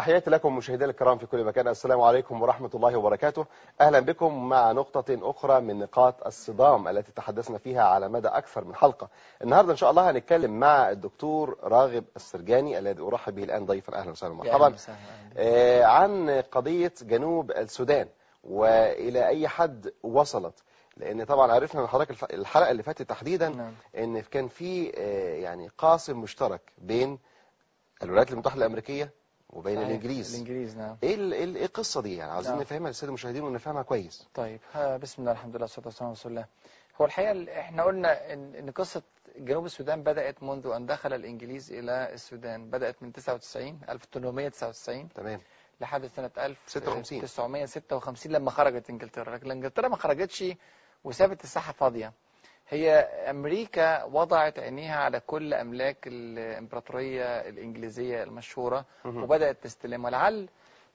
تحياتي لكم مشاهدينا الكرام في كل مكان. السلام عليكم ورحمة الله وبركاته. أهلا بكم مع نقطة أخرى من نقاط الصدام التي تحدثنا فيها على مدى أكثر من حلقة. النهاردة إن شاء الله هنتكلم مع الدكتور راغب السرجاني الذي أرحب به الآن ضيفا. أهلا وسهلا مرحبا. آه عن قضية جنوب السودان وإلى أي حد وصلت. لأن طبعا عرفنا من حضرتك الحلقة اللي فاتت تحديدا نعم. إن كان في آه، يعني قاسم مشترك بين الولايات المتحدة الأمريكية وبين صحيح. الإنجليز. الإنجليز نعم. إيه ال- إيه ال- إيه القصة دي يعني؟ عايزين نعم. نفهمها للساده المشاهدين ونفهمها كويس. طيب بسم الله الحمد لله والصلاة والسلام على رسول الله. هو الحقيقة ال- إحنا قلنا ان إن قصة جنوب السودان بدأت منذ أن دخل الإنجليز إلى السودان. بدأت من 99 1899 تمام. لحد سنة 56. 1956 لما خرجت إنجلترا. لكن إنجلترا ما خرجتش وسابت الساحة فاضية. هي أمريكا وضعت عينيها على كل أملاك الإمبراطورية الإنجليزية المشهورة مهم. وبدأت تستلمها. لعل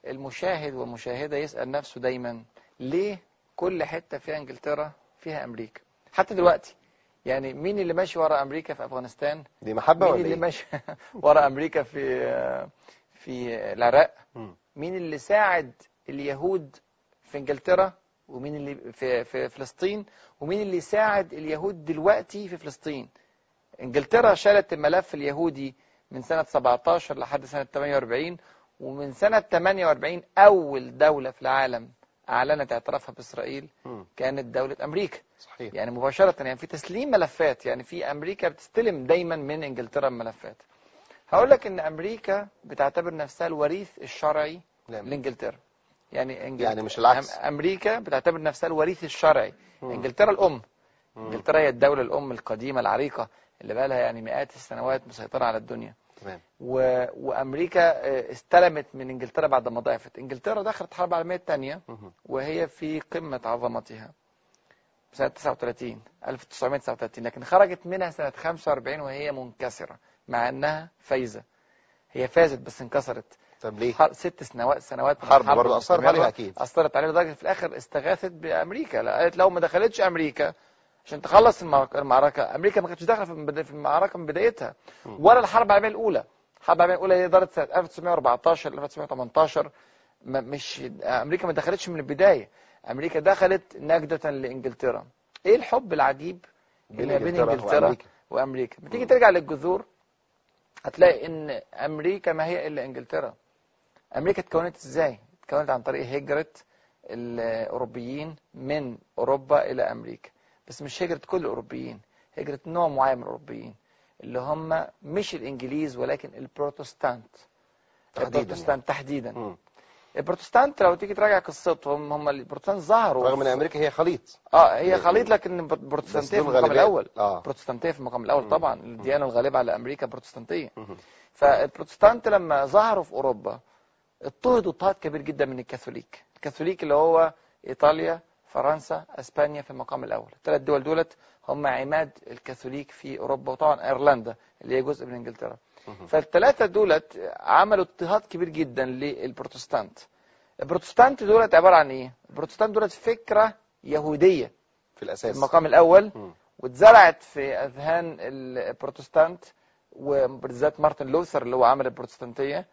المشاهد والمشاهدة يسأل نفسه دايما ليه كل حتة فيها إنجلترا فيها أمريكا؟ حتى دلوقتي. يعني مين اللي ماشي ورا أمريكا في أفغانستان؟ دي محبة مين ولا اللي إيه؟ ماشي ورا أمريكا في في العراق. مين اللي ساعد اليهود في إنجلترا؟ ومين اللي في في فلسطين ومين اللي ساعد اليهود دلوقتي في فلسطين؟ إنجلترا شالت الملف اليهودي من سنة 17 لحد سنة 48 ومن سنة 48 أول دولة في العالم أعلنت اعترافها بإسرائيل. كانت دولة أمريكا. صحيح. يعني مباشرة يعني في تسليم ملفات يعني في أمريكا بتستلم دايما من إنجلترا الملفات. هقول لك إن أمريكا بتعتبر نفسها الوريث الشرعي نعم. لإنجلترا. يعني إنجلت... يعني مش العكس. أمريكا بتعتبر نفسها الوريث الشرعي. مم. إنجلترا الأم. مم. إنجلترا هي الدولة الأم القديمة العريقة اللي بقى لها يعني مئات السنوات مسيطرة على الدنيا. تمام. و... وأمريكا آه، استلمت من إنجلترا بعد ما ضعفت. إنجلترا دخلت الحرب العالمية الثانية مهم. وهي في قمة عظمتها. سنة 39 1939 لكن خرجت منها سنة 45 وهي منكسرة مع أنها فايزة. هي فازت بس انكسرت. طب ليه؟ ست سنوات سنوات حرب برضه المستمرة. عليها أكيد. أثرت عليها لدرجة في الآخر استغاثت بأمريكا. لا، قالت لو ما دخلتش أمريكا عشان تخلص المعركة, المعركة أمريكا ما كانتش داخلة في المعركة من بدايتها. ولا الحرب العالمية الأولى. الحرب العالمية الأولى هي دارت سنة 1914 ل 1918 ما- مش أمريكا ما دخلتش من البداية. أمريكا دخلت نجدة لإنجلترا. إيه الحب العجيب بين اللي بين إنجلترا إنجلترا وأمريكا. بتيجي ترجع للجذور هتلاقي إن أمريكا ما هي إلا إنجلترا. أمريكا اتكونت إزاي؟ اتكونت عن طريق هجرة الأوروبيين من أوروبا إلى أمريكا. بس مش هجرة كل الأوروبيين هجرة نوع معين من الأوروبيين اللي هم مش الإنجليز ولكن البروتستانت. تحديداً البروتستانت تحديدا. مم. البروتستانت لو تيجي تراجع قصتهم هم البروتستانت ظهروا. رغم إن أمريكا هي خليط. آه هي يعني- خليط لكن بروتستانتيه في دول المقام. الأول. آه. بروتستانتيه في المقام الأول. طبعا الديانة الغالبة على أمريكا بروتستانتيه. فالبروتستانت لما ظهروا في أوروبا اضطهدوا اضطهاد كبير جدا من الكاثوليك. الكاثوليك اللي هو إيطاليا فرنسا إسبانيا في المقام الأول. الثلاث دول دولت هم عماد الكاثوليك في أوروبا وطبعا أيرلندا اللي هي جزء من إنجلترا. فالثلاثه دولت عملوا اضطهاد كبير جدا للبروتستانت. البروتستانت دولت عبارة عن إيه؟ البروتستانت دولت فكرة يهودية في في الاساس المقام الأول. واتزرعت في أذهان البروتستانت وبالذات مارتن لوثر اللي هو عمل البروتستانتية.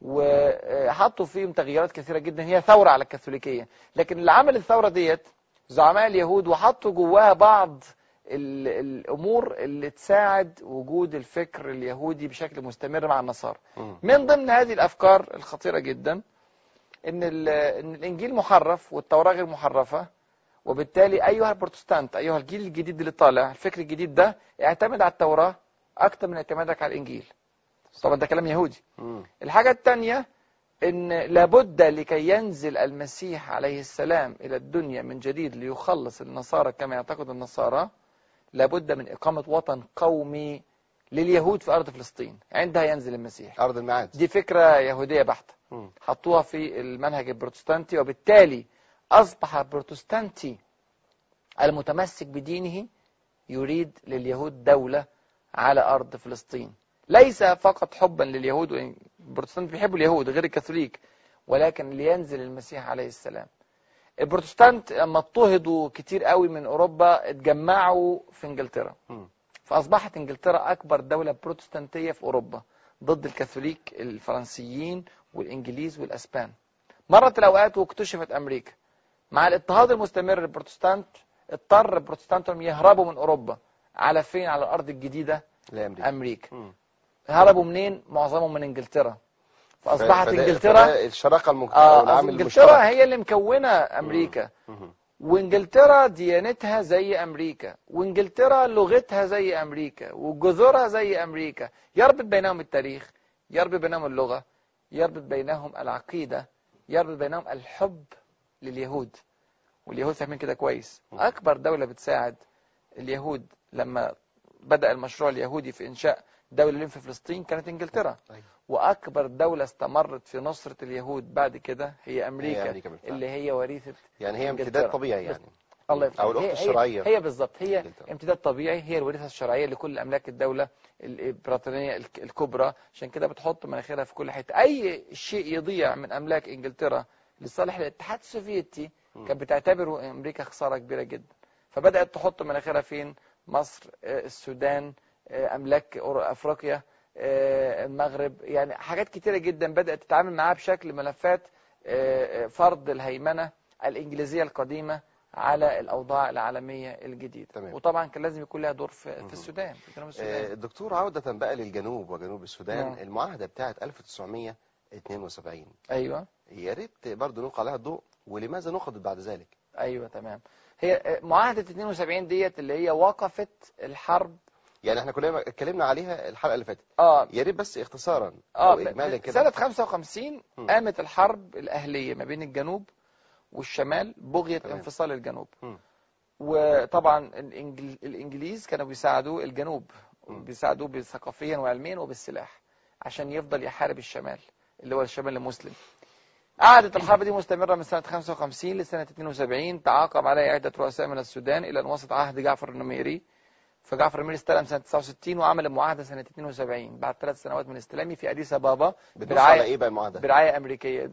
وحطوا فيهم تغييرات كثيرة جدا. هي ثورة على الكاثوليكية. لكن اللي عمل الثورة ديت زعماء اليهود وحطوا جواها بعض ال- الأمور اللي تساعد وجود الفكر اليهودي بشكل مستمر مع النصارى. من ضمن هذه الأفكار الخطيرة جدا إن ال- إن الإنجيل محرف والتوراة غير محرفة وبالتالي أيها البروتستانت أيها الجيل الجديد اللي طالع الفكر الجديد ده اعتمد على التوراة أكتر من اعتمادك على الإنجيل. طبعا ده كلام يهودي. مم. الحاجة الثانية إن لابد لكي ينزل المسيح عليه السلام إلى الدنيا من جديد ليخلص النصارى كما يعتقد النصارى لابد من إقامة وطن قومي لليهود في أرض فلسطين. عندها ينزل المسيح. أرض الميعاد دي فكرة يهودية بحتة. مم. حطوها في المنهج البروتستانتي وبالتالي أصبح البروتستانتي المتمسك بدينه يريد لليهود دولة على أرض فلسطين. ليس فقط حبا لليهود البروتستانت بيحبوا اليهود غير الكاثوليك ولكن لينزل المسيح عليه السلام. البروتستانت لما اضطهدوا كتير قوي من أوروبا اتجمعوا في إنجلترا. مم. فأصبحت إنجلترا أكبر دولة بروتستانتية في أوروبا ضد الكاثوليك الفرنسيين والإنجليز والأسبان. مرت الأوقات واكتشفت أمريكا. مع الاضطهاد المستمر للبروتستانت اضطر البروتستانت يهربوا من أوروبا. على فين؟ على الأرض الجديدة لأمريكا. أمريكا. مم. هربوا منين؟ معظمهم من إنجلترا. فأصبحت إنجلترا الشراكة المك... أو آه العامل إنجلترا المشترك. هي اللي مكونة أمريكا. وإنجلترا ديانتها زي أمريكا. وإنجلترا لغتها زي أمريكا. وجذورها زي أمريكا. يربط بينهم التاريخ يربط بينهم اللغة يربط بينهم العقيدة يربط بينهم الحب لليهود. واليهود فاهمين كده كويس. أكبر دولة بتساعد اليهود لما بدأ المشروع اليهودي في إنشاء دولة لهم في فلسطين كانت إنجلترا أيوة. وأكبر دولة استمرت في نصرة اليهود بعد كده هي أمريكا, هي أمريكا بالفعل. اللي هي وريثة يعني هي. امتداد طبيعي يعني الله يفتح أو. الأخت هي- الشرعية هي, هي بالظبط هي إنجلترا. امتداد طبيعي هي الورثه الشرعية لكل أملاك الدولة الك- الكبرى عشان كده بتحط مناخيرها في كل حتة أي شيء يضيع من أملاك إنجلترا لصالح الاتحاد السوفيتي كانت بتعتبره أمريكا خسارة كبيرة جدا فبدأت تحط مناخيرها فين مصر آه، السودان أملاك أور- أفريقيا آه، المغرب يعني حاجات كتيرة جدا بدأت تتعامل معاها بشكل ملفات آه، آه، فرض الهيمنة الإنجليزية القديمة على الأوضاع العالمية الجديدة تمام. وطبعا كان لازم يكون لها دور في, في السودان في جنوب آه، السودان الدكتور عودة بقى للجنوب وجنوب السودان نعم. المعاهدة بتاعت 1972 أيوه يا ريت برضه نلقى عليها الضوء ولماذا نقضت بعد ذلك؟ أيوه تمام هي آه، معاهدة 72 ديت اللي هي وقفت الحرب يعني إحنا كلنا اتكلمنا عليها الحلقة اللي فاتت آه يا ريت بس اختصارا آه اجمالا كده سنة 55 مم. قامت الحرب الأهلية ما بين الجنوب والشمال بغية تمام. انفصال الجنوب. وطبعا الإنجل... الإنجليز كانوا بيساعدوا الجنوب. بيساعدوه ثقافيا وعلميا وبالسلاح عشان يفضل يحارب الشمال اللي هو الشمال المسلم قعدت الحرب دي مستمرة من سنة 55 لسنة 72 تعاقب عليها عدة رؤساء من السودان إلى أن وصل عهد جعفر النميري فجعفر النميري استلم سنة 69 وعمل المعاهدة سنة 72 بعد ثلاث سنوات من استلامه في أديس أبابا بتنص على إيه بقى المعاهدة؟ برعاية أمريكية.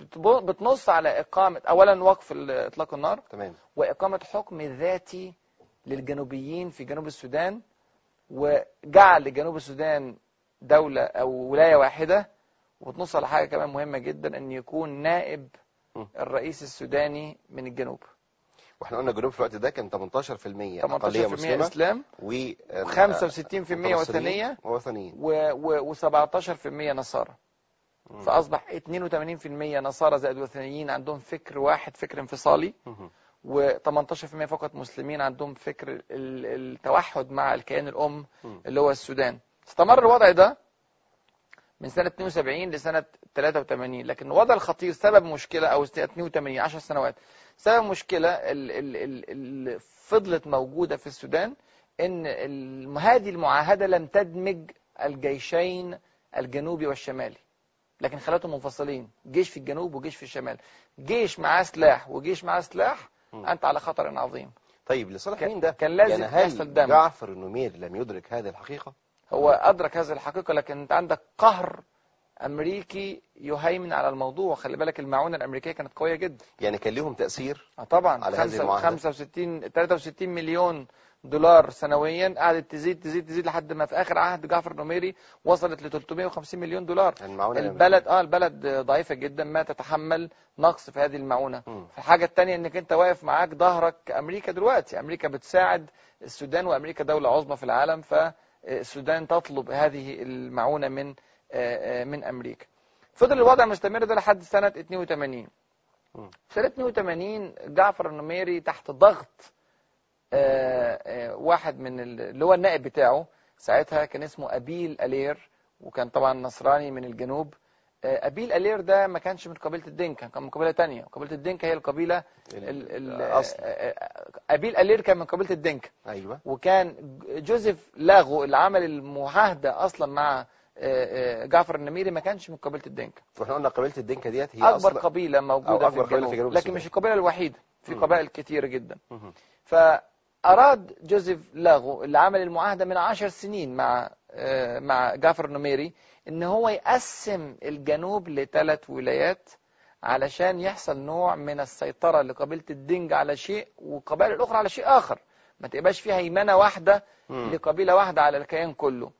بتنص على إقامة أولا وقف إطلاق النار تمام. وإقامة حكم ذاتي للجنوبيين في جنوب السودان وجعل جنوب السودان دولة أو ولاية واحدة. وتنص على حاجة كمان مهمة جدا أن يكون نائب. الرئيس السوداني من الجنوب. وإحنا قلنا الجنوب في الوقت ده كان 18% أقلية 18% مسلمة إسلام و و65% وثنية وثنيين و17% نصارى فأصبح 82% نصارى زائد وثنيين عندهم فكر واحد فكر انفصالي مهم. و18% فقط مسلمين عندهم فكر ال- التوحد مع الكيان الأم مم. اللي هو السودان استمر الوضع ده من سنة 72 لسنة 83 لكن الوضع الخطير سبب مشكلة أو سنة 82 10 سنوات سبب مشكلة ال- ال- ال- اللي فضلت موجودة في السودان إن ال- هذه المعاهدة لم تدمج الجيشين الجنوبي والشمالي لكن خلتهم منفصلين جيش في الجنوب وجيش في الشمال جيش معاه سلاح وجيش معاه سلاح. أنت على خطر عظيم طيب لصالح مين ده؟ كان لازم يعني هل يحصل دم. جعفر النمير لم يدرك هذه الحقيقة؟ هو أدرك هذه الحقيقة لكن أنت عندك قهر أمريكي يهيمن على الموضوع. خلي بالك المعونة الأمريكية كانت قوية جدا. يعني كان لهم تأثير آه طبعا. على هذه المعاهدة. 65 63 مليون دولار سنويا قعدت تزيد تزيد تزيد لحد ما في آخر عهد جعفر النميري وصلت ل 350 مليون دولار. المعونة البلد آه البلد ضعيفة جدا ما تتحمل نقص في هذه المعونة. مم. الحاجة الثانية إنك أنت واقف معاك ظهرك أمريكا دلوقتي. أمريكا بتساعد السودان وأمريكا دولة عظمى في العالم فالسودان تطلب هذه المعونة من آه، آه، من أمريكا. فضل الوضع مستمر ده لحد سنة 82 مم. سنة 82 جعفر النميري تحت ضغط آه، واحد من ال- اللي هو النائب بتاعه ساعتها كان اسمه أبيل ألير وكان طبعا نصراني من الجنوب. آه، أبيل ألير ده ما كانش من قبيلة الدنكا كان من قبيلة تانية قبيلة الدنكا هي القبيلة ال- ال- الأصل. آه، أبيل ألير كان من قبيلة الدنكا أيوة وكان جوزيف لاغو اللي عمل المعاهدة أصلا مع آه، جعفر النميري ما كانش من قبيلة الدنكا وإحنا قلنا قبيلة الدنكا ديت هي أكبر أصلا قبيلة موجودة أو في أكبر قبيلة الجنوب, في جنوب لكن. مش القبيلة الوحيدة في. قبائل كتيرة جدا مهم. فأراد جوزيف لاغو اللي عمل المعاهدة من عشر سنين مع مع جعفر النميري إن هو يقسم الجنوب لثلاث ولايات علشان يحصل نوع من السيطرة لقبيلة الدنج على شيء والقبائل الأخرى على شيء آخر ما تبقاش فيها هيمنة واحدة. لقبيلة واحدة على الكيان كله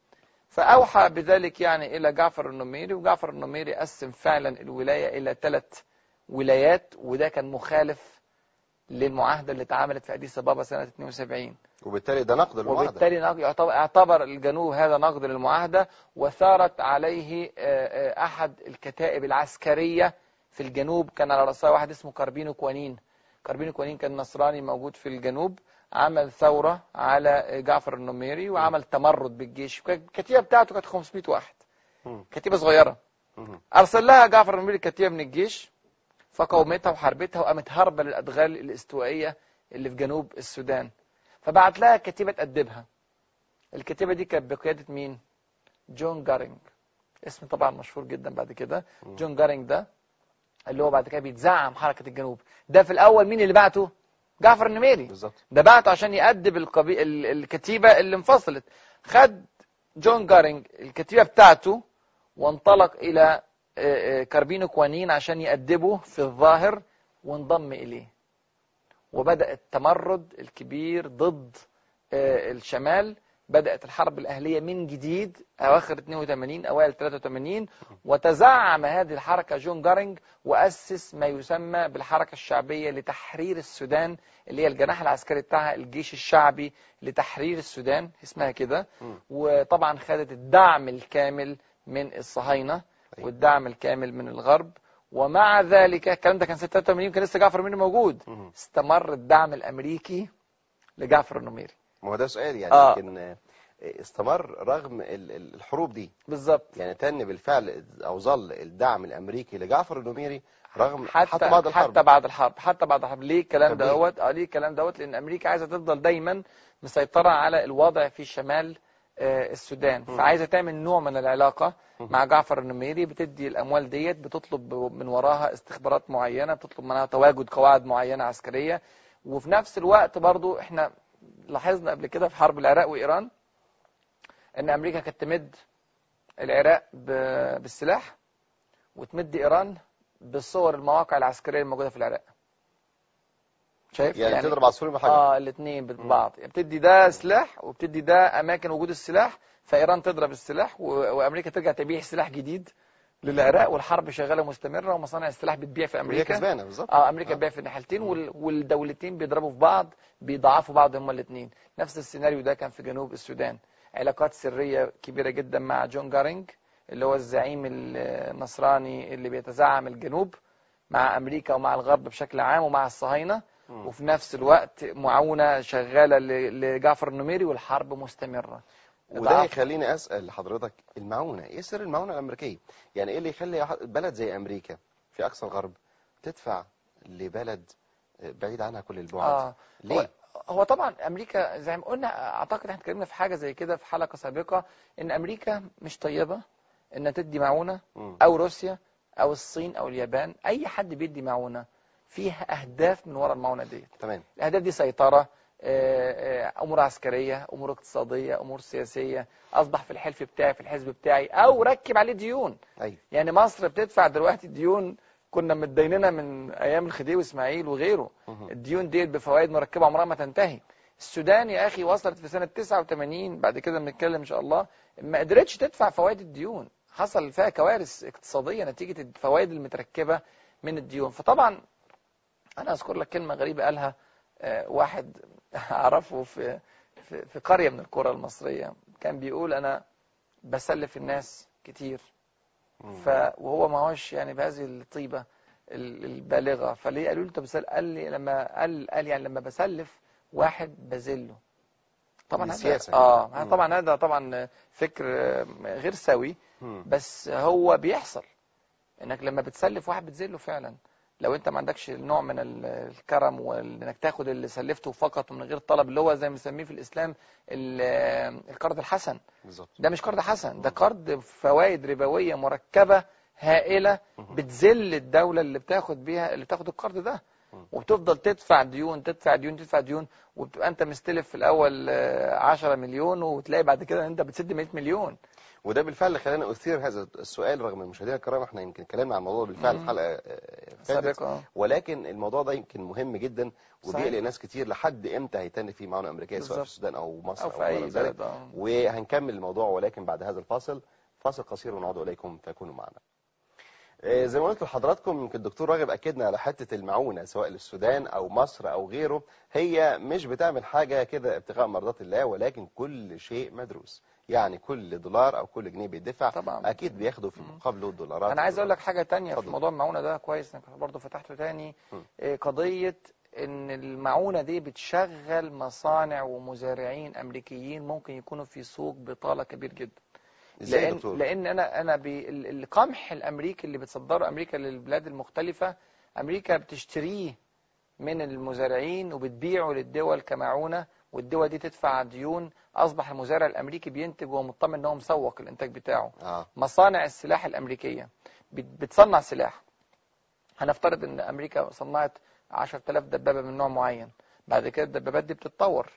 فأوحى بذلك يعني إلى جعفر النميري وجعفر النميري قسم فعلا الولاية إلى ثلاث ولايات وده كان مخالف للمعاهدة اللي اتعملت في أديس أبابا سنة 72 وبالتالي ده نقد المعاهدة وبالتالي يعتبر- اعتبر الجنوب هذا نقد للمعاهدة وثارت عليه آه، آه، أحد الكتائب العسكرية في الجنوب. كان على رأسها واحد اسمه كاربينو كوانين. كاربينو كوانين كان نصراني موجود في الجنوب. عمل ثورة على جعفر النميري وعمل تمرد بالجيش. الكتيبة بتاعته كانت 500 واحد. كتيبة صغيرة. أرسل لها جعفر النميري كتيبة من الجيش. فقومتها وحاربتها وقامت هربت للأدغال الاستوائية اللي في جنوب السودان. فبعت لها كتيبة تأدبها الكتيبة دي كانت بقيادة مين؟ جون جارينج. اسم طبعا مشهور جدا بعد كده. جون جارينج ده اللي هو بعد كده بيتزعم حركة الجنوب. ده في الأول مين اللي بعته؟ جعفر النميري. بالظبط. ده بعته عشان يأدب القبي... ال- الكتيبة اللي انفصلت. خد جون جارينج الكتيبة بتاعته وانطلق إلى آه، آه، كاربينو كوانين عشان يأدبه في الظاهر وانضم إليه وبدأ التمرد الكبير ضد آه، الشمال بدأت الحرب الأهلية من جديد أواخر 82 أوائل 83 وتزعم هذه الحركة جون جارينج وأسس ما يسمى بالحركة الشعبية لتحرير السودان اللي هي الجناح العسكري بتاعها الجيش الشعبي لتحرير السودان اسمها كده. وطبعا خدت الدعم الكامل من الصهاينة. والدعم الكامل من الغرب. ومع ذلك الكلام ده كان 86 كان لسه جعفر النميري موجود. استمر الدعم الأمريكي لجعفر النميري. ما هو ده سؤال يعني آه. لكن آه، استمر رغم ال- ال- الحروب دي. بالظبط. يعني تن بالفعل أو ظل الدعم الأمريكي لجعفر النميري رغم حتى حتى بعد الحرب. حتى بعد الحرب حتى بعد الحرب. ليه الكلام؟ دوت؟ آه ليه الكلام دوت؟ لأن أمريكا عايزة تفضل دايما مسيطرة على الوضع في شمال السودان مم. فعايزة تعمل نوع من العلاقة. مع جعفر النميري بتدي الأموال ديت بتطلب من وراها استخبارات معينة بتطلب منها تواجد قواعد معينة عسكرية وفي نفس الوقت برضو إحنا لاحظنا قبل كده في حرب العراق وإيران إن أمريكا كانت تمد العراق بالسلاح وتمد إيران بصور المواقع العسكرية الموجودة في العراق شايف يعني, تضرب عصفورين بحجر آه الاثنين ببعض يعني بتدي ده سلاح وبتدي ده أماكن وجود السلاح فإيران تضرب السلاح. وأمريكا ترجع تبيع سلاح جديد للعراق والحرب شغالة مستمره ومصانع السلاح بتبيع في أمريكا كسبانة بالظبط آه أمريكا آه. بتبيع في الناحيتين. والدولتين بيضربوا في بعض بيضعفوا بعض هما الاثنين نفس السيناريو ده كان في جنوب السودان علاقات سرية كبيرة جدا مع جون جارينج اللي هو الزعيم النصراني اللي بيتزعم الجنوب مع أمريكا ومع الغرب بشكل عام ومع الصهاينة. وفي نفس الوقت معاونه شغالة ل- لجعفر النميري والحرب مستمرة. وده. يخليني أسأل لحضرتك المعونة إيه سر المعونة الأمريكية؟ يعني إيه اللي يخلي بلد زي أمريكا في أقصى الغرب تدفع لبلد بعيد عنها كل البعد؟ آه. ليه؟ هو, طبعا أمريكا زي ما قلنا أعتقد إحنا اتكلمنا في حاجة زي كده في حلقة سابقة إن أمريكا مش طيبة إنها تدي معونة. أو روسيا أو الصين أو اليابان أي حد بيدي معونة فيها أهداف من وراء المعونة ديت. تمام. الأهداف دي سيطرة آه، آه، أمور عسكرية أمور اقتصادية أمور سياسية أصبح في الحلف بتاعي في الحزب بتاعي أو ركب عليه ديون. أيوه يعني مصر بتدفع دلوقتي ديون كنا متديننا من أيام الخديوي إسماعيل وغيره. الديون ديت بفوائد مركبة عمرها ما تنتهي. السودان يا أخي وصلت في سنة 89 بعد كده بنتكلم إن شاء الله ما قدرتش تدفع فوائد الديون. حصل فيها كوارث اقتصادية نتيجة الفوائد المتركبة من الديون. فطبعا أنا أذكر لك كلمة غريبة قالها آه، واحد أعرفه في في قرية من القرى المصرية. كان بيقول أنا بسلف الناس كتير. ف وهو ما هوش يعني بهذه الطيبة ال- البالغة. فليه قالوا له بسل... قال لي لما قال قال يعني لما بسلف واحد بذله. طبعا هذا سياسة آه يعني. طبعا هذا طبعا فكر آه، غير سوي. بس هو بيحصل إنك لما بتسلف واحد بتذله فعلا. لو انت ما عندكش نوع من ال- الكرم وانك تاخد اللي سلفته فقط ومن غير طلب اللي هو زي ما بنسميه في الإسلام ال- القرض الحسن بالظبط ده مش قرض حسن ده قرض فوائد ربوية مركبة هائلة. بتذل الدولة اللي بتاخد بيها اللي بتاخد القرض ده. وبتفضل تدفع ديون تدفع ديون تدفع ديون وبتبقى انت مستلف في الأول آه، 10 مليون وتلاقي بعد كده انت بتسد 100 مليون وده بالفعل خلاني أثير هذا السؤال رغم إن مشاهدينا الكرام إحنا يمكن اتكلمنا عن الموضوع بالفعل. في حلقة آه، فاتت سابقا ولكن الموضوع ده يمكن مهم جدا. وبيقلق ناس كتير لحد إمتى هيتن في معونة أمريكية سواء في. السودان أو مصر أو في غير اي بلد آه. وهنكمل الموضوع ولكن بعد هذا الفاصل فاصل قصير ونعود إليكم فكونوا معنا. آه، زي ما قلت لحضراتكم يمكن الدكتور راغب أكدنا على حتة المعونة سواء للسودان أو مصر أو غيره. هي مش بتعمل حاجة كده ابتغاء مرضات الله ولكن كل شيء مدروس. يعني كل دولار أو كل جنيه بيدفع طبعا. أكيد بياخدوا في مقابله دولارات أنا عايز أقول لك حاجة تانية في اتفضل. موضوع المعونة ده كويس إنك برضه فتحته تاني. م. إيه، قضية إن المعونة دي بتشغل مصانع ومزارعين أمريكيين ممكن يكونوا في سوق بطالة كبير جدا. لأن دكتور؟ لأن أنا أنا القمح الأمريكي اللي بتصدره أمريكا للبلاد المختلفة أمريكا بتشتريه من المزارعين وبتبيعه للدول كمعونة والدول دي تدفع ديون أصبح المزارع الأمريكي بينتج وهو مطمن إن هو مسوق الإنتاج بتاعه. آه. مصانع السلاح الأمريكية بت- بتصنع سلاح. هنفترض إن أمريكا صنعت 10000 دبابة من نوع معين. بعد كده الدبابات دي بتتطور.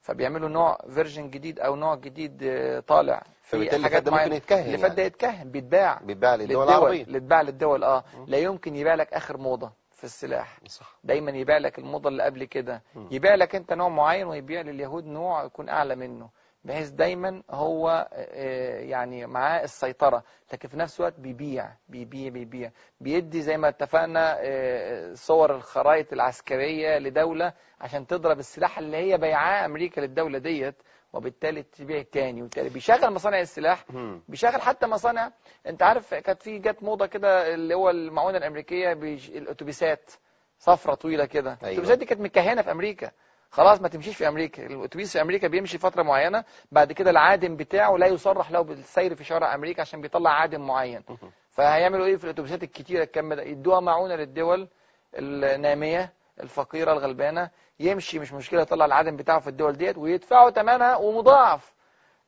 فبيعملوا نوع فيرجن جديد أو نوع جديد آه، طالع فات ده ممكن يتكهن اللي فات ده يعني. يتكهن بيتباع بيتباع للدول العربية. لتباع للدول آه. لا يمكن يبيع لك آخر موضة. في السلاح. صح. دايما يبيع لك الموضة اللي قبل كده. يبيع لك انت نوع معين ويبيع لليهود نوع يكون أعلى منه بحيث دايما هو آه، يعني معاه السيطرة. لكن في نفس الوقت بيبيع بيبيع بيبيع. بيدي زي ما اتفقنا آه، صور الخرائط العسكرية لدولة عشان تضرب السلاح اللي هي بيعاه أمريكا للدولة ديت. وبالتالي تبيع تاني وبالتالي بيشغل مصانع السلاح. بيشغل حتى مصانع انت عارف كانت في جت موضة كده اللي هو المعونة الأمريكية بيج... الأتوبيسات صفرة طويلة كده. أيوة. الأتوبيسات دي كانت مكهنه في أمريكا. خلاص ما تمشيش في أمريكا. الأتوبيس في أمريكا بيمشي فترة معينة بعد كده العادم بتاعه لا يصرح له بالسير في شوارع أمريكا عشان بيطلع عادم معين. فهيعملوا إيه في الأتوبيسات الكتيرة الكم ده يدوها معونة للدول النامية الفقيرة الغلبانة يمشي مش مشكلة يطلع العادم بتاعه في الدول ديت ويدفعوا ثمنها ومضاعف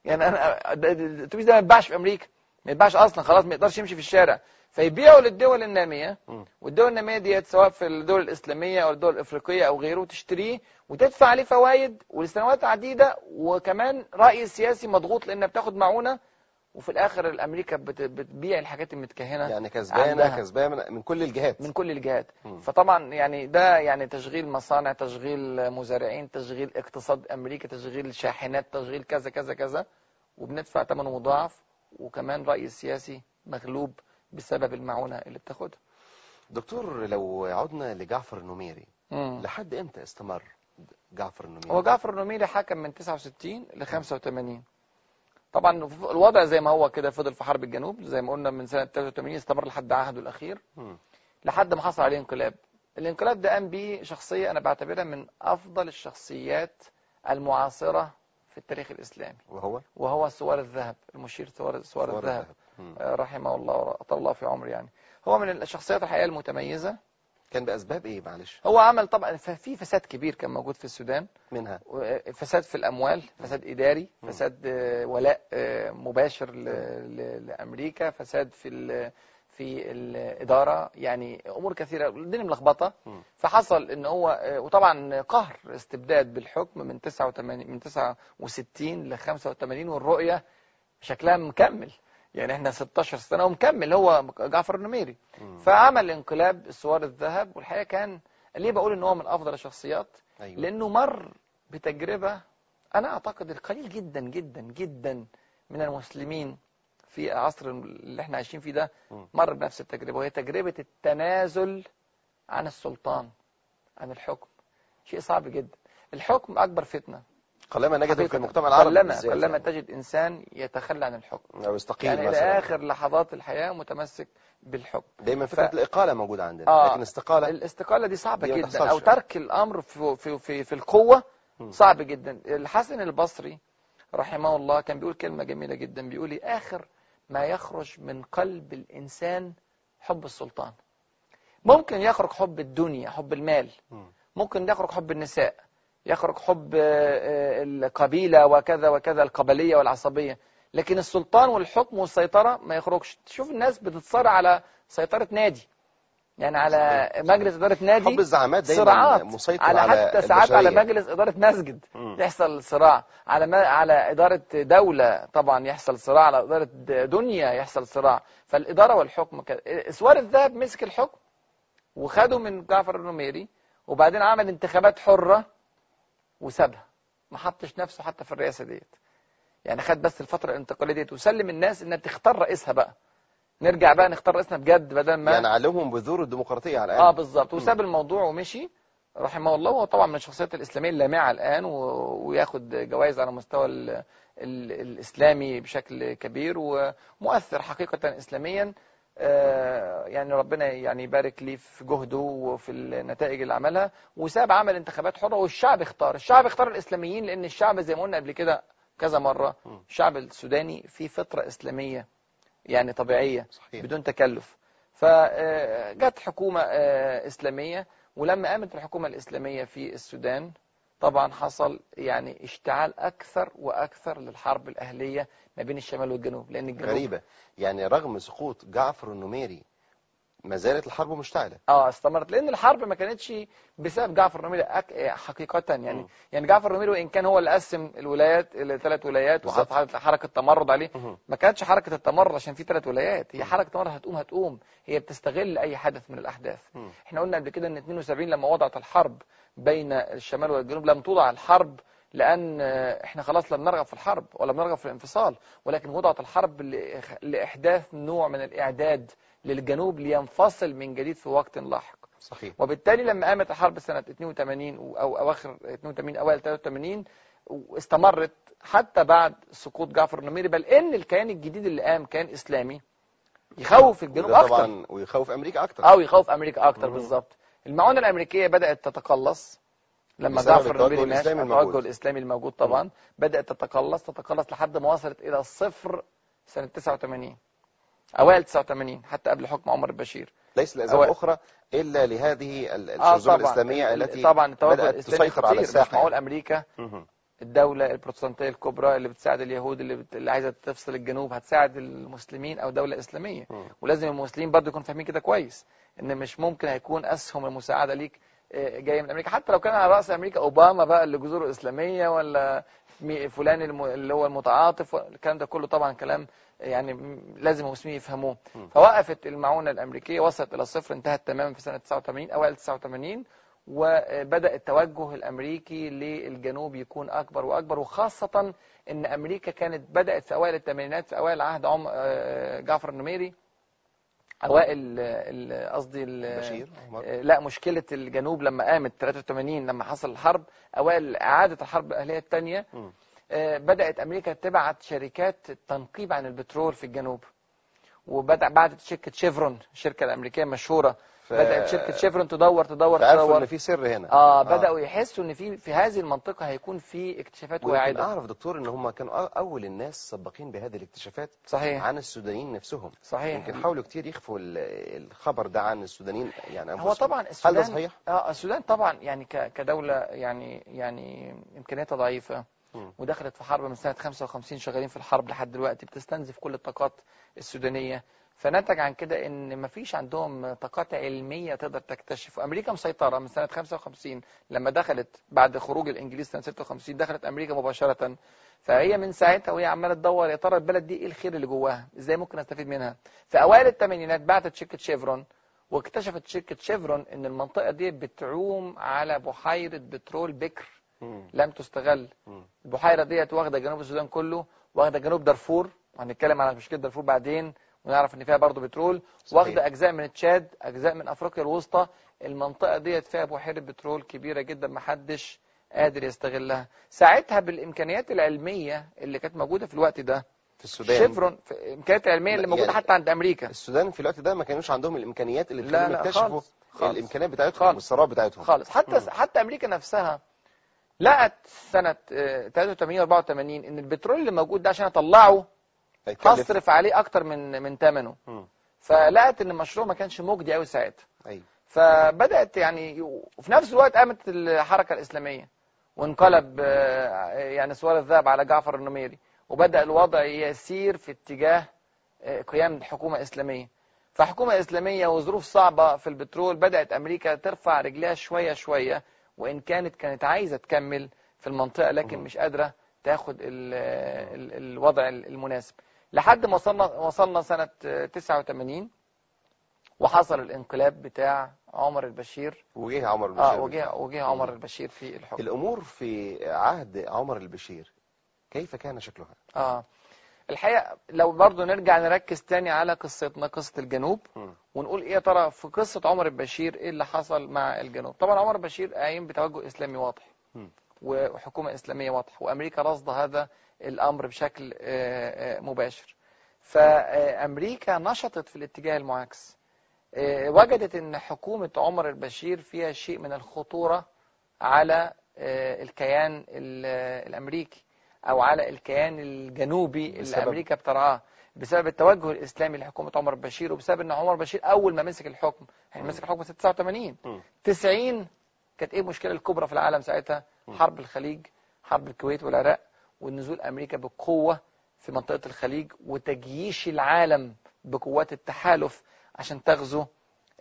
يعني أنا الأتوبيس ده ما يتباعش في أمريكا ما يتباعش أصلا خلاص ما يقدرش يمشي في الشارع فيبيعوا للدول النامية مم. والدول النامية ديت سواء في الدول الإسلامية أو الدول الإفريقية أو غيره تشتريه وتدفع عليه فوائد ولسنوات عديدة وكمان رأي سياسي مضغوط لأنها بتاخد معونة وفي الآخر الأمريكا بت- بتبيع الحاجات المتكهنة يعني كسبانة. كسبانة من- من كل الجهات من كل الجهات مم. فطبعا يعني ده يعني تشغيل مصانع تشغيل مزارعين تشغيل اقتصاد أمريكا تشغيل شاحنات تشغيل كذا كذا كذا وبندفع ثمنه مضاعف وكمان راي السياسي مغلوب بسبب المعونة اللي بتاخدها دكتور لو عدنا لجعفر النميري مم. لحد إمتى استمر جعفر النميري هو جعفر النميري حكم من 69 ل 85 طبعا الوضع زي ما هو كده فضل في حرب الجنوب زي ما قلنا من سنة 83 استمر لحد عهده الأخير. مم. لحد ما حصل عليه انقلاب. الانقلاب ده قام بيه شخصية أنا بعتبرها من أفضل الشخصيات المعاصرة في التاريخ الإسلامي. وهو؟ وهو سوار الذهب المشير سوار, سوار الذهب. آه، رحمه الله وأطال الله في عمره يعني. هو من الشخصيات الحقيقة المتميزة. كان بأسباب إيه؟ معلش. هو عمل طبعا في فساد كبير كان موجود في السودان. منها. فساد في الأموال فساد إداري. فساد آه، ولاء آه، مباشر لأمريكا فساد في في الإدارة. يعني أمور كثيرة الدنيا ملخبطة. فحصل إن هو آه، وطبعا قهر استبداد بالحكم من 89 من 69 ل 85 والرؤية شكلها مكمل. يعني إحنا 16 سنة ومكمل هو جعفر النميري. فعمل انقلاب السوار الذهب والحقيقة كان ليه بقول إن هو من أفضل الشخصيات؟ أيوه. لأنه مر بتجربة أنا أعتقد القليل جدا جدا جدا من المسلمين في عصر اللي إحنا عايشين فيه ده. مر بنفس التجربة وهي تجربة التنازل عن السلطان عن الحكم. شيء صعب جدا. الحكم أكبر فتنة. قلما نجد في. المجتمع العربي قلما بالذات قلما يعني. تجد إنسان يتخلى عن الحكم أو يستقيل يعني مثلا آخر لحظات الحياة متمسك بالحكم دايما ف- فكرة الإقالة موجودة عندنا آه. لكن استقاله الاستقالة دي صعبة دي جدا. أو ترك الأمر في في في, في القوة مم. صعب جدا الحسن البصري رحمه الله كان بيقول كلمة جميلة جدا بيقول لي آخر ما يخرج من قلب الإنسان حب السلطان ممكن يخرج حب الدنيا حب المال مم. ممكن يخرج حب النساء يخرج حب آه، آه، القبيلة وكذا وكذا القبلية والعصبية. لكن السلطان والحكم والسيطرة ما يخرجش. تشوف الناس بتتصارع على سيطرة نادي. يعني على. مجلس إدارة نادي حب الزعامات دايما صراعات. مسيطر على على حتى ساعات على. مجلس إدارة مسجد. يحصل صراع. على ما على إدارة دولة طبعا يحصل صراع. على إدارة د- دنيا يحصل صراع. فالإدارة والحكم كده إسوار الذهب مسك الحكم وخده من جعفر النميري وبعدين عمل انتخابات حرة وسابها. ما حطش نفسه حتى في الرئاسة ديت. يعني خد بس الفترة الانتقالية ديت وسلم الناس إنها تختار رئيسها بقى. نرجع بقى نختار رئيسنا بجد بدل ما يعني علمهم بذور الديمقراطية على آه الأقل بالظبط. وساب الموضوع ومشي. رحمه الله. وهو طبعا من الشخصيات الإسلامية اللامعة الآن و... وياخد جوائز على مستوى ال... ال... الإسلامي بشكل كبير ومؤثر حقيقة اسلاميا. آه، يعني ربنا يعني يبارك لي في جهده وفي النتائج اللي عملها. وساب عمل انتخابات حره والشعب اختار. الشعب اختار الإسلاميين لأن الشعب زي ما قلنا قبل كده كذا مرة مم. الشعب السوداني فيه فطرة إسلامية يعني طبيعية صحيح. بدون تكلف. فجت حكومة آه، إسلامية ولما قامت الحكومة الإسلامية في السودان. طبعا حصل يعني اشتعال أكثر وأكثر للحرب الأهلية ما بين الشمال والجنوب لأن الجنوب غريبة. يعني رغم سقوط جعفر النميري ما زالت الحرب مشتعلة آه استمرت لأن الحرب ما كانتش بسبب جعفر النميري أك... حقيقة يعني مم. يعني جعفر النميري وإن كان هو اللي قسم الولايات إلى ثلاث ولايات. وحط حركه تمرد عليه. ما كانتش حركة التمرد عشان في ثلاث ولايات هي مم. حركة تمرد هتقوم هتقوم هي بتستغل أي حدث من الأحداث مم. إحنا قلنا قبل كده إن 72 لما وضعت الحرب بين الشمال والجنوب لم توضع الحرب لأن آه، إحنا خلاص لم نرغب في الحرب ولا نرغب في الانفصال ولكن وضعت الحرب لإحداث نوع من الإعداد للجنوب لينفصل من جديد في وقت لاحق. صحيح. وبالتالي لما قامت الحرب سنة 82 أو أواخر 82 أوائل 83 واستمرت حتى بعد سقوط جعفر النميري بل إن الكيان الجديد اللي قام كان إسلامي يخوف الجنوب أكتر. طبعا ويخوف أمريكا أكتر. أو يخوف أمريكا أكتر. بالظبط المعونة الأمريكية بدأت تتقلص لما جعفر النميري مات التوجه الموجود. الإسلامي الموجود طبعا بدأت تتقلص تتقلص لحد ما وصلت إلى الصفر سنة 89 أوائل 89 حتى قبل حكم عمر البشير ليس أوائل. أخرى إلا لهذه ال- الشذوذ طبعا الإسلامية ال- التي طبعا بدأت تسيطر على الساحة معقول أمريكا مهم. الدولة البروتستانتية الكبرى اللي بتساعد اليهود اللي, بت... اللي عايزة تفصل الجنوب هتساعد المسلمين أو دولة إسلامية مم. ولازم المسلمين برضه يكونوا فاهمين كده كويس إن مش ممكن هيكون أسهم المساعدة ليك آه، جاية من أمريكا. حتى لو كان على رأس أمريكا أوباما بقى اللي جذوره اسلاميه ولا فلان اللي هو المتعاطف الكلام ده كله طبعا كلام يعني لازم المسلمين يفهموه. فوقفت المعونة الأمريكية وصلت إلى الصفر انتهت تماما في سنة 89 أوائل 89 وبدأ التوجه الأمريكي للجنوب يكون أكبر وأكبر وخاصة إن أمريكا كانت بدأت في أوائل الثمانينات في أوائل عهد عم آه، جعفر النميري. أوائل قصدي. آه، لا مشكلة الجنوب لما قامت 83 لما حصل الحرب أوائل إعادة الحرب الاهليه الثانية مم. بدأت أمريكا تبعت شركات تنقيب عن البترول في الجنوب وبدأ بعد شركة شيفرون الشركة الأمريكية المشهوره ف- بدات شركه شيفرون تدور تدور تدور. إن في سر هنا. آه بدأوا يحسوا إن في في هذه المنطقة هيكون في اكتشافات واعدة. أعرف دكتور إن هم كانوا أول الناس سباقين بهذه الاكتشافات صحيح. عن السودانيين نفسهم. صحيح. يمكن حاولوا كتير يخفوا ال- الخبر ده عن السودانيين يعني هو أنفسهم. طبعا هل ده السودان صحيح؟ آه السودان طبعا يعني ك- كدولة يعني يعني إمكانياتها ضعيفة. ودخلت في حرب من سنة 55 شغالين في الحرب لحد دلوقتي بتستنزف كل الطاقات السودانية. فنتج عن كده إن مفيش عندهم طاقات علمية تقدر تكتشف. أمريكا مسيطرة من سنة 55 لما دخلت بعد خروج الإنجليز سنة 56 دخلت أمريكا مباشرة. فهي من ساعتها وهي عمالة تدور يا ترى البلد دي إيه الخير اللي جواها؟ إزاي ممكن استفيد منها؟ في أوائل الثمانينات بعتت شركة شيفرون واكتشفت شركة شيفرون إن المنطقة دي بتعوم على بحيرة بترول بكر. لم تستغل. البحيرة ديت واخدة جنوب السودان كله واخدة جنوب دارفور. وهنتكلم على مشكلة دارفور بعدين. ونعرف إن فيها برضه بترول. واخدة أجزاء من تشاد أجزاء من أفريقيا الوسطى المنطقة ديت فيها بحيرة بترول كبيرة جدا محدش قادر يستغلها ساعتها بالإمكانيات العلمية اللي كانت موجودة في الوقت ده في السودان شيفرون في الامكانيات العلميه اللي موجودة يعني حتى عند أمريكا السودان في الوقت ده ما كانوش عندهم الإمكانيات اللي تخليهم يكتشفوا. الإمكانيات بتاعتهم خالص. والثروات بتاعتهم خالص حتى مم. حتى أمريكا نفسها لقت سنة آه، 83 84 إن البترول اللي موجود ده عشان اطلعه هصرف عليه أكتر من من ثمنه. فلقت إن المشروع ما كانش مجدي قوي ساعتها. أيوه. فبدأت يعني وفي نفس الوقت قامت الحركة الإسلامية وانقلب آه، يعني سوار الذهب على جعفر النميري وبدأ الوضع يسير في اتجاه آه، قيام حكومة إسلامية. فحكومة إسلامية وظروف صعبة في البترول بدأت أمريكا ترفع رجلها شوية شوية وإن كانت كانت عايزة تكمل في المنطقة لكن. مش قادرة تاخد ال ال الوضع المناسب. لحد ما وصلنا وصلنا سنة 89 وحصل الانقلاب بتاع عمر البشير وجه عمر البشير آه وجه وجه عمر البشير في الحكم الأمور في عهد عمر البشير كيف كان شكلها؟ آه الحقيقة لو برضو نرجع نركز تاني على قصتنا قصة الجنوب. ونقول إيه يا ترى في قصة عمر البشير إيه اللي حصل مع الجنوب طبعا عمر البشير قايم بتوجه إسلامي واضح. وحكومة إسلامية واضحة وأمريكا رصد هذا الأمر بشكل آه، آه، مباشر. فأمريكا نشطت في الاتجاه المعاكس. آه، وجدت إن حكومة عمر البشير فيها شيء من الخطورة على الكيان ال- الأمريكي أو على الكيان الجنوبي اللي أمريكا بترعاه. بسبب التوجه الإسلامي لحكومة عمر البشير وبسبب إن عمر البشير أول ما مسك الحكم يعني مسك الحكم سنه 89 مم. 90 كانت إيه المشكلة الكبرى في العالم ساعتها؟ حرب الخليج حرب الكويت والعراق ونزول أمريكا بقوة في منطقة الخليج وتجييش العالم بقوات التحالف عشان تغزو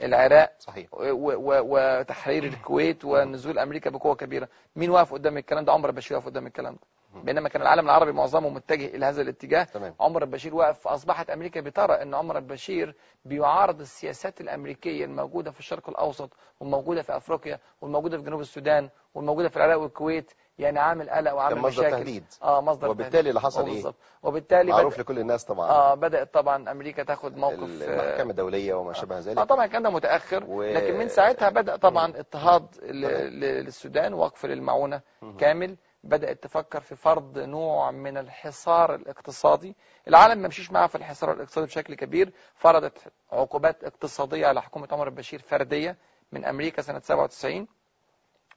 العراق صحيح. وتحرير الكويت ونزول أمريكا بقوة كبيرة. مين واقف قدام الكلام ده؟ عمر البشير واقف قدام الكلام ده. بينما كان العالم العربي معظمه متجه إلى هذا الاتجاه. تمام. عمر البشير واقف فاصبحت أمريكا بترى إن عمر البشير بيعارض السياسات الأمريكية الموجودة في الشرق الأوسط والموجودة في أفريقيا والموجودة في جنوب السودان والموجودة في العراق والكويت يعني عامل قلق وعامل كان مصدر مشاكل. تهديد. آه مصدر وبالتالي اللي حصل آه، إيه؟ وبالتالي معروف بدأ لكل الناس طبعا. آه بدأت طبعا أمريكا تاخد موقف آه، المحكمة الدولية وما شابه آه ذلك طبعا الكلام ده متأخر. و- لكن من ساعتها بدأ طبعا اضطهاد للسودان وقف للمعونة. كامل. بدأت تفكر في فرض نوع من الحصار الاقتصادي. العالم ما مشيش معاها في الحصار الاقتصادي بشكل كبير. فرضت عقوبات اقتصادية على حكومة عمر البشير فردية من أمريكا سنة 97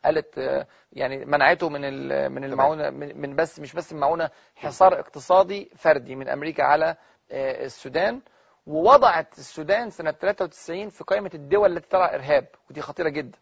قالت آه، يعني منعته من من المعونة من بس مش بس المعونه حصار اقتصادي فردي من أمريكا على آه، السودان. ووضعت السودان سنة 93 في قائمة الدول التي ترعى إرهاب ودي خطيرة جدا.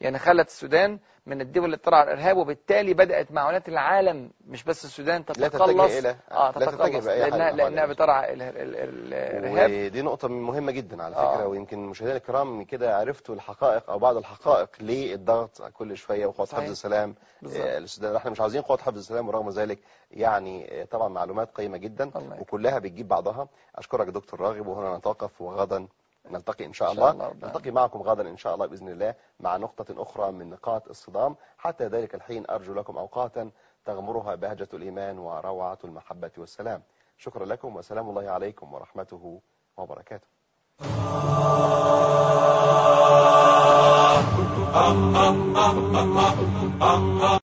يعني خلت السودان من الدول اللي ترعى الإرهاب وبالتالي بدأت معونات العالم مش بس السودان لا تتقلص آه لا تتجه تتقلص من لانها يعني. بترعى ال- ال- ال- الإرهاب ودي نقطة مهمة جدا على آه. فكرة ويمكن مشاهدينا الكرام كده عرفتوا الحقائق أو بعض الحقائق للضغط كل شوية وقوات. حفظ السلام. آه، السودان إحنا مش عاوزين قوات حفظ السلام ورغم ذلك يعني آه، طبعا معلومات قيمة جدا. وكلها بتجيب بعضها أشكرك دكتور راغب وهنا نتوقف وغدا نلتقي إن شاء إن شاء الله. الله. نلتقي معكم غدا إن شاء الله بإذن الله مع نقطة أخرى من نقاط الصدام. حتى ذلك الحين أرجو لكم أوقاتا تغمرها بهجة الإيمان وروعة المحبة والسلام. شكرا لكم وسلام الله عليكم ورحمته وبركاته. Ah,